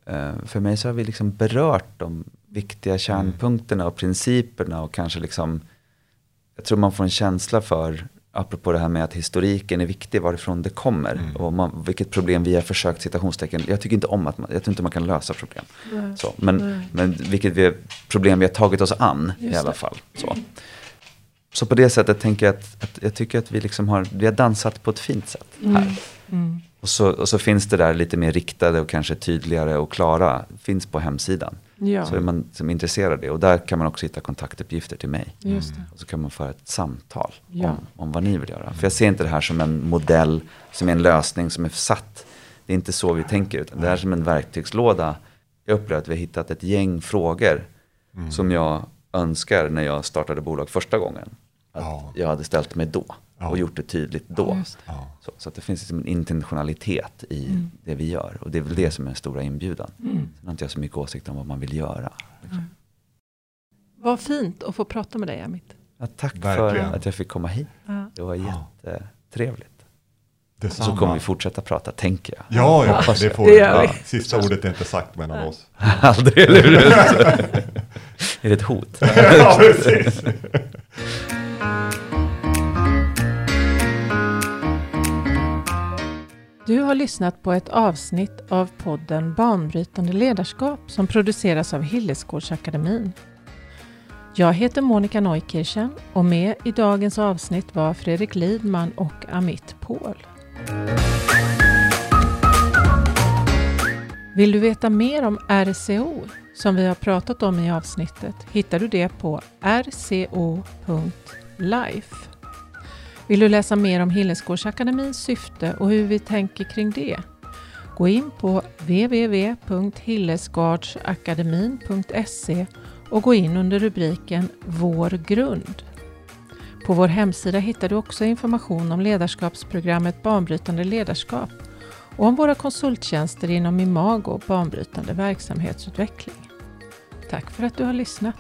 eh, för mig så har vi liksom berört de viktiga kärnpunkterna och principerna och kanske liksom, jag tror man får en känsla för, apropå det här med att historiken är viktig, varifrån det kommer. Och man, vilket problem vi har försökt, citationstecken, jag tycker inte om att man, jag tror inte man kan lösa problem. Så, men, men vilket vi, problem vi har tagit oss an i Just alla det. fall. Så. så på det sättet tänker jag att, att jag tycker att vi liksom har, vi har dansat på ett fint sätt här. Mm. Och så, och så finns det där lite mer riktade och kanske tydligare och klara, finns på hemsidan. Ja, Så är man som intresserad av det. Och där kan man också hitta kontaktuppgifter till mig. just det. Och så kan man föra ett samtal Ja. om, om vad ni vill göra. För jag ser inte det här som en modell, som är en lösning som är satt. Det är inte så vi tänker, utan det här är som en verktygslåda. Jag upplever att vi har hittat ett gäng frågor som jag önskar när jag startade bolag första gången. Att Ja. jag hade ställt mig då Ja. och gjort det tydligt då. Just det. Ja. Så, så att det finns liksom en intentionalitet i det vi gör. Och det är väl det som är den stora inbjudan. Sen har inte jag så mycket åsikt om vad man vill göra. Liksom. Vad fint att få prata med dig Amit. Ja, tack Verkligen. för att jag fick komma hit. Ja. Det var Ja. jättetrevligt. Detsamma. Så kommer vi fortsätta prata, tänker jag. Ja, ja, det får Det vi. gör vi. Ja, Sista ordet är inte sagt mellan oss. Aldrig, eller hur? är det ett hot? ja, precis. Du har lyssnat på ett avsnitt av podden Banbrytande ledarskap som produceras av Hillesgårdsakademin. Jag heter Monica Neukirchen och med i dagens avsnitt var Fredrik Lidman och Amit Paul. Vill du veta mer om RCO som vi har pratat om i avsnittet hittar du det på rco.life. Vill du läsa mer om Hillesgårdsakademins syfte och hur vi tänker kring det? Gå in på www.hillesgardsakademin.se och gå in under rubriken Vår grund. På vår hemsida hittar du också information om ledarskapsprogrammet Banbrytande ledarskap och om våra konsulttjänster inom Imago banbrytande verksamhetsutveckling. Tack för att du har lyssnat.